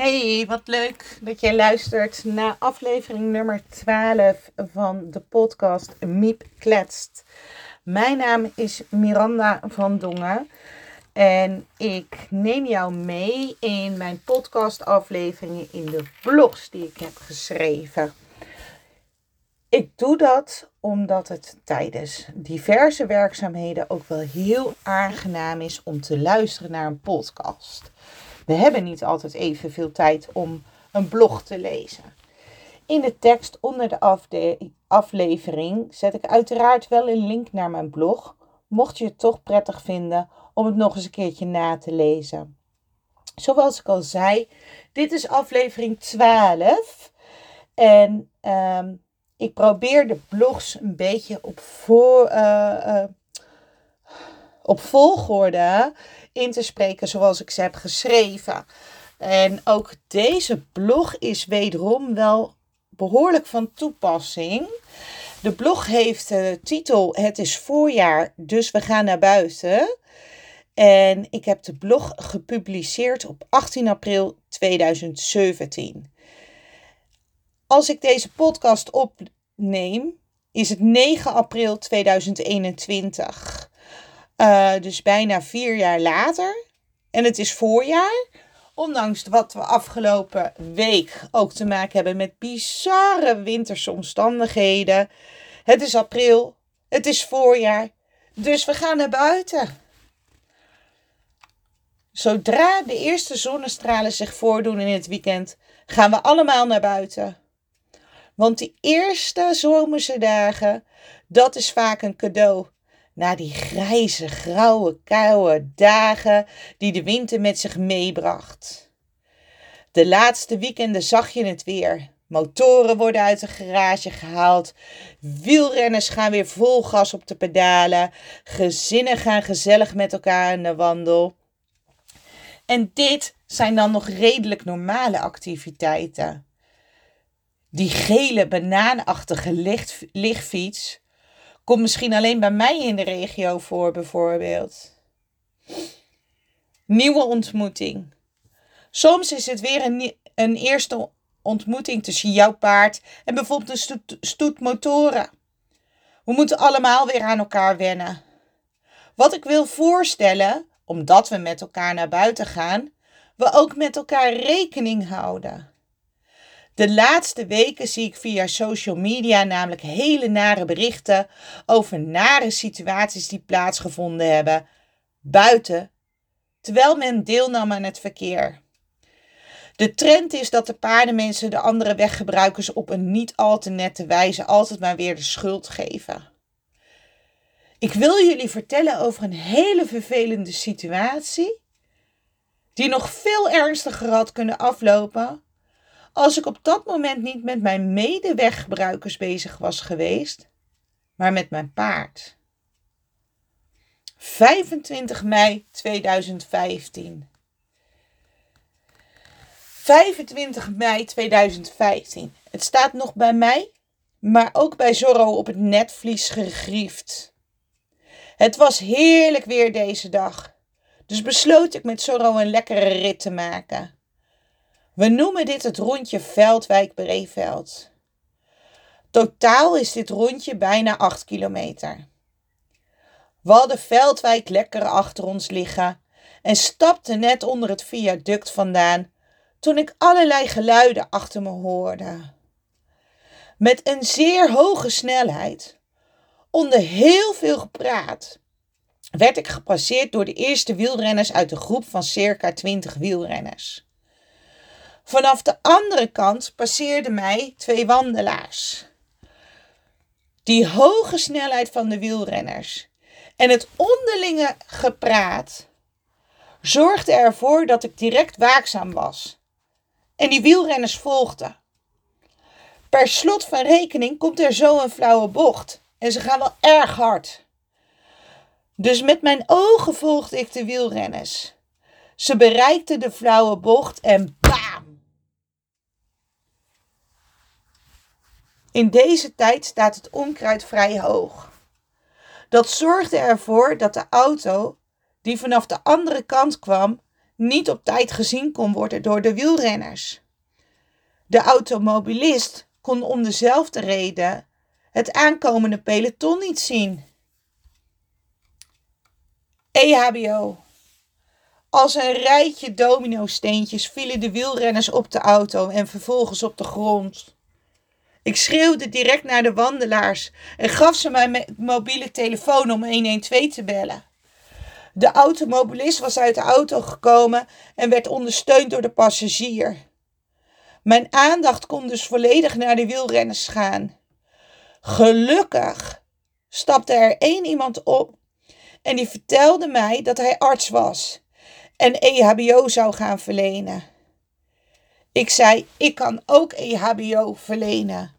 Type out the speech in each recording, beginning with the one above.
Hey, wat leuk dat jij luistert naar aflevering nummer 12 van de podcast Miep Kletst. Mijn naam is Miranda van Dongen en ik neem jou mee in mijn podcastafleveringen in de blogs die ik heb geschreven. Ik doe dat omdat het tijdens diverse werkzaamheden ook wel heel aangenaam is om te luisteren naar een podcast. We hebben niet altijd evenveel tijd om een blog te lezen. In de tekst onder de aflevering zet ik uiteraard wel een link naar mijn blog, mocht je het toch prettig vinden om het nog eens een keertje na te lezen. Zoals ik al zei, dit is aflevering 12 en ehm, ik probeer de blogs een beetje op, voor, uh, op volgorde in te spreken zoals ik ze heb geschreven. En ook deze blog is wederom wel behoorlijk van toepassing. De blog heeft de titel Het is voorjaar, dus we gaan naar buiten. En ik heb de blog gepubliceerd op 18 april 2017. Als ik deze podcast opneem, is het 9 april 2021. Uh, dus bijna vier jaar later. En het is voorjaar. Ondanks wat we afgelopen week ook te maken hebben met bizarre winterse omstandigheden. Het is april. Het is voorjaar. Dus we gaan naar buiten. Zodra de eerste zonnestralen zich voordoen in het weekend, gaan we allemaal naar buiten. Want die eerste zomerse dagen, dat is vaak een cadeau na die grijze, grauwe, koude dagen die de winter met zich meebracht. De laatste weekenden zag je het weer. Motoren worden uit de garage gehaald. Wielrenners gaan weer vol gas op de pedalen. Gezinnen gaan gezellig met elkaar aan de wandel. En dit zijn dan nog redelijk normale activiteiten. Die gele banaanachtige licht, lichtfiets Komt misschien alleen bij mij in de regio voor, bijvoorbeeld. Nieuwe ontmoeting. Soms is het weer een, een eerste ontmoeting tussen jouw paard en bijvoorbeeld een stoet, stoet motoren. We moeten allemaal weer aan elkaar wennen. Wat ik wil voorstellen, omdat we met elkaar naar buiten gaan, we ook met elkaar rekening houden. De laatste weken zie ik via social media namelijk hele nare berichten over nare situaties die plaatsgevonden hebben buiten, terwijl men deelnam aan het verkeer. De trend is dat de paardenmensen de andere weggebruikers op een niet al te nette wijze altijd maar weer de schuld geven. Ik wil jullie vertellen over een hele vervelende situatie, die nog veel ernstiger had kunnen aflopen als ik op dat moment niet met mijn medeweggebruikers bezig was geweest, maar met mijn paard. 25 mei 2015. 25 mei 2015. Het staat nog bij mij, maar ook bij Zorro op het netvlies gegriefd. Het was heerlijk weer deze dag, dus besloot ik met Zorro een lekkere rit te maken. We noemen dit het rondje Veldwijk-Breeveld. Totaal is dit rondje bijna 8 kilometer. We hadden Veldwijk lekker achter ons liggen en stapten net onder het viaduct vandaan toen ik allerlei geluiden achter me hoorde. Met een zeer hoge snelheid, onder heel veel gepraat, werd ik gepasseerd door de eerste wielrenners uit de groep van circa 20 wielrenners. Vanaf de andere kant passeerden mij twee wandelaars. Die hoge snelheid van de wielrenners en het onderlinge gepraat zorgde ervoor dat ik direct waakzaam was. En die wielrenners volgden. Per slot van rekening komt er zo een flauwe bocht en ze gaan wel erg hard. Dus met mijn ogen volgde ik de wielrenners. Ze bereikten de flauwe bocht en bam! In deze tijd staat het onkruid vrij hoog. Dat zorgde ervoor dat de auto, die vanaf de andere kant kwam, niet op tijd gezien kon worden door de wielrenners. De automobilist kon om dezelfde reden het aankomende peloton niet zien. EHBO. Als een rijtje domino-steentjes vielen de wielrenners op de auto en vervolgens op de grond. Ik schreeuwde direct naar de wandelaars en gaf ze mijn mobiele telefoon om 112 te bellen. De automobilist was uit de auto gekomen en werd ondersteund door de passagier. Mijn aandacht kon dus volledig naar de wielrenners gaan. Gelukkig stapte er één iemand op en die vertelde mij dat hij arts was en EHBO zou gaan verlenen. Ik zei: Ik kan ook EHBO verlenen.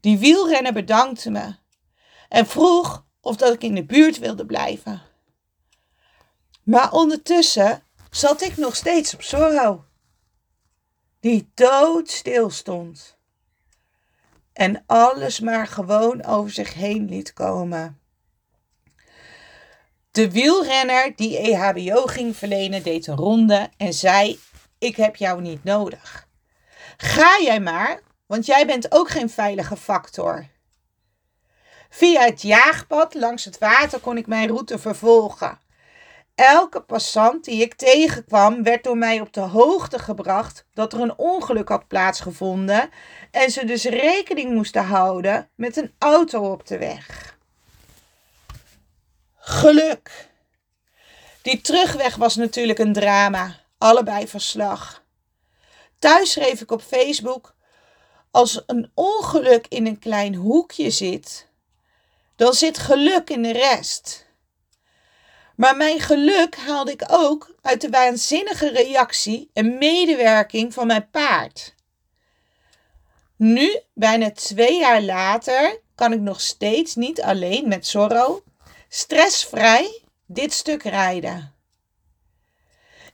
Die wielrenner bedankte me en vroeg of dat ik in de buurt wilde blijven. Maar ondertussen zat ik nog steeds op Zorro, die doodstil stond en alles maar gewoon over zich heen liet komen. De wielrenner die EHBO ging verlenen deed een ronde en zei: Ik heb jou niet nodig. Ga jij maar, want jij bent ook geen veilige factor. Via het jaagpad langs het water kon ik mijn route vervolgen. Elke passant die ik tegenkwam werd door mij op de hoogte gebracht dat er een ongeluk had plaatsgevonden en ze dus rekening moesten houden met een auto op de weg. Geluk. Die terugweg was natuurlijk een drama, allebei verslag. Thuis schreef ik op Facebook: Als een ongeluk in een klein hoekje zit, dan zit geluk in de rest. Maar mijn geluk haalde ik ook uit de waanzinnige reactie en medewerking van mijn paard. Nu, bijna twee jaar later, kan ik nog steeds niet alleen met Zorro stressvrij dit stuk rijden.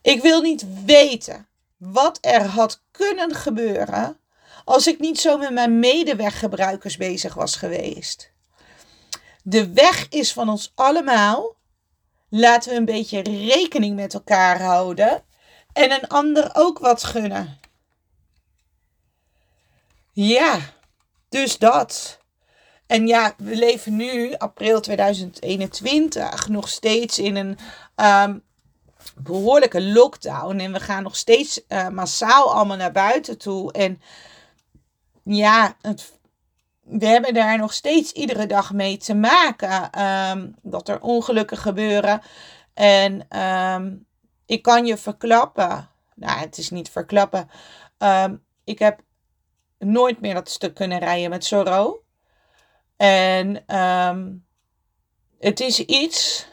Ik wil niet weten wat er had kunnen gebeuren als ik niet zo met mijn medeweggebruikers bezig was geweest. De weg is van ons allemaal Laten we een beetje rekening met elkaar houden en een ander ook wat gunnen. Ja, dus dat. En ja, we leven nu, april 2021, nog steeds in een um, behoorlijke lockdown. En we gaan nog steeds uh, massaal allemaal naar buiten toe. En ja, het we hebben daar nog steeds iedere dag mee te maken. Ehm, dat er ongelukken gebeuren. En ehm, ik kan je verklappen. Nou, het is niet verklappen. Um, ik heb nooit meer dat stuk kunnen rijden met Zorro. En het is iets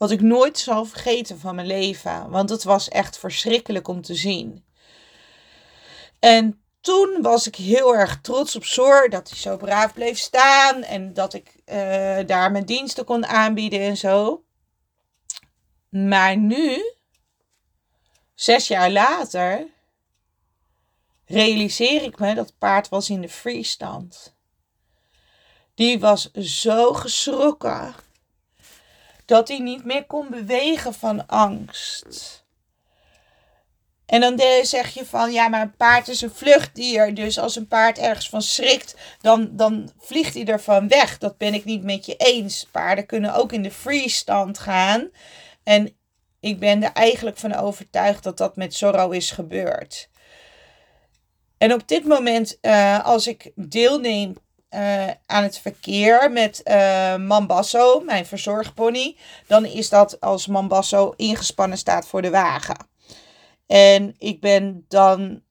wat ik nooit zal vergeten van mijn leven. Want het was echt verschrikkelijk om te zien. En toen was ik heel erg trots op Zor dat hij zo braaf bleef staan en dat ik uh, daar mijn diensten kon aanbieden en zo. Maar nu, zes jaar later, realiseer ik me dat het paard was in de freestand. Die was zo geschrokken dat hij niet meer kon bewegen van angst. En dan zeg je van ja, maar een paard is een vluchtdier. Dus als een paard ergens van schrikt, dan, dan vliegt hij ervan weg. Dat ben ik niet met je eens. Paarden kunnen ook in de freestand gaan. En ik ben er eigenlijk van overtuigd dat dat met Zorro is gebeurd. En op dit moment, uh, als ik deelneem uh, aan het verkeer met uh, Mambasso, mijn verzorgpony, dan is dat als Mambasso ingespannen staat voor de wagen. En ik ben dan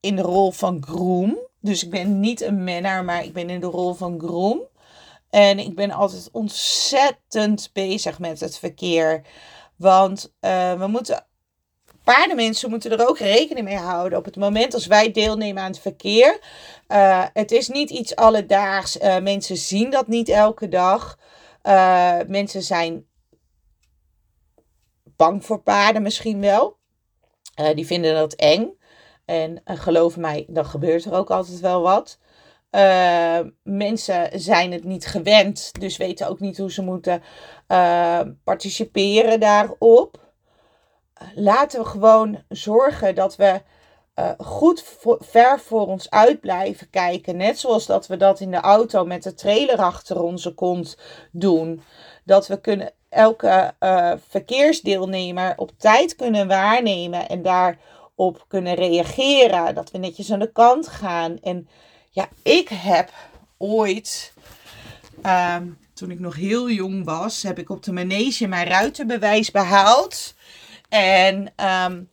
in de rol van groom. Dus ik ben niet een menner, maar ik ben in de rol van groom. En ik ben altijd ontzettend bezig met het verkeer. Want uh, we moeten. Paardenmensen moeten er ook rekening mee houden. Op het moment als wij deelnemen aan het verkeer. Uh, het is niet iets alledaags. Uh, mensen zien dat niet elke dag. mensen zijn bang voor paarden misschien wel. Die vinden dat eng. En geloof mij, dan gebeurt er ook altijd wel wat. Mensen zijn het niet gewend, dus weten ook niet hoe ze moeten participeren daarop. Laten we gewoon zorgen dat we uh, goed ver voor ons uit blijven kijken. Net zoals dat we dat in de auto met de trailer achter onze kont doen. Dat we kunnen elke uh, verkeersdeelnemer op tijd kunnen waarnemen en daarop kunnen reageren. Dat we netjes aan de kant gaan. En ja, ik heb ooit, um, toen ik nog heel jong was, heb ik op de manege mijn ruitenbewijs behaald. En um,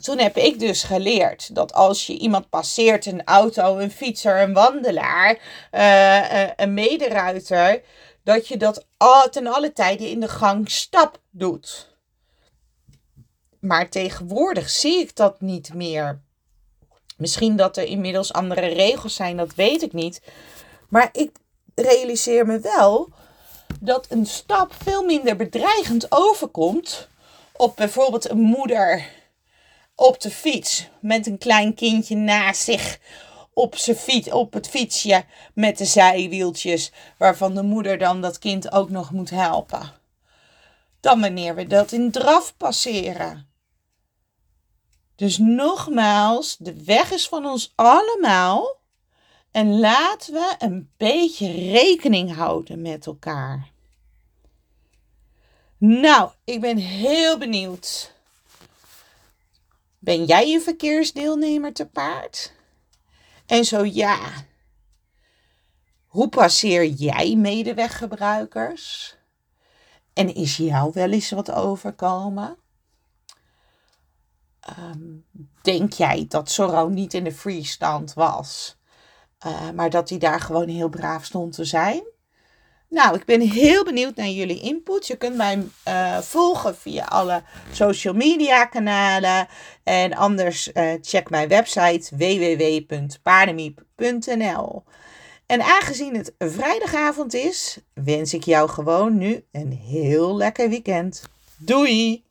toen heb ik dus geleerd dat als je iemand passeert, een auto, een fietser, een wandelaar, uh, een mederuiter, dat je dat ten alle tijden in de gang stap doet. Maar tegenwoordig zie ik dat niet meer. Misschien dat er inmiddels andere regels zijn, dat weet ik niet. Maar ik realiseer me wel dat een stap veel minder bedreigend overkomt op bijvoorbeeld een moeder op de fiets met een klein kindje naast zich op, fiets, op het fietsje met de zijwieltjes, waarvan de moeder dan dat kind ook nog moet helpen. Dan wanneer we dat in draf passeren. Dus nogmaals, de weg is van ons allemaal. En laten we een beetje rekening houden met elkaar. Nou, ik ben heel benieuwd ben jij een verkeersdeelnemer te paard? En zo ja, hoe passeer jij medeweggebruikers? En is jou wel eens wat overkomen? Ehm, denk jij dat Zorro niet in de freestand was, uh, maar dat hij daar gewoon heel braaf stond te zijn? Nou, ik ben heel benieuwd naar jullie input. Je kunt mij uh, volgen via alle social media kanalen. En anders uh, check mijn website www.paardemiep.nl. En aangezien het vrijdagavond is, wens ik jou gewoon nu een heel lekker weekend. Doei!